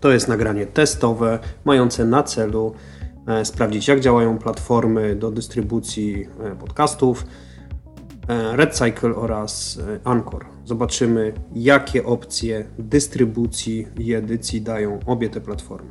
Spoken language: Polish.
To jest nagranie testowe, mające na celu e, sprawdzić, jak działają platformy do dystrybucji e, podcastów, e, RedCycle oraz Anchor. Zobaczymy, jakie opcje dystrybucji i edycji dają obie te platformy.